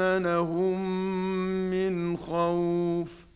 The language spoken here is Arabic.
وامنهم من خوف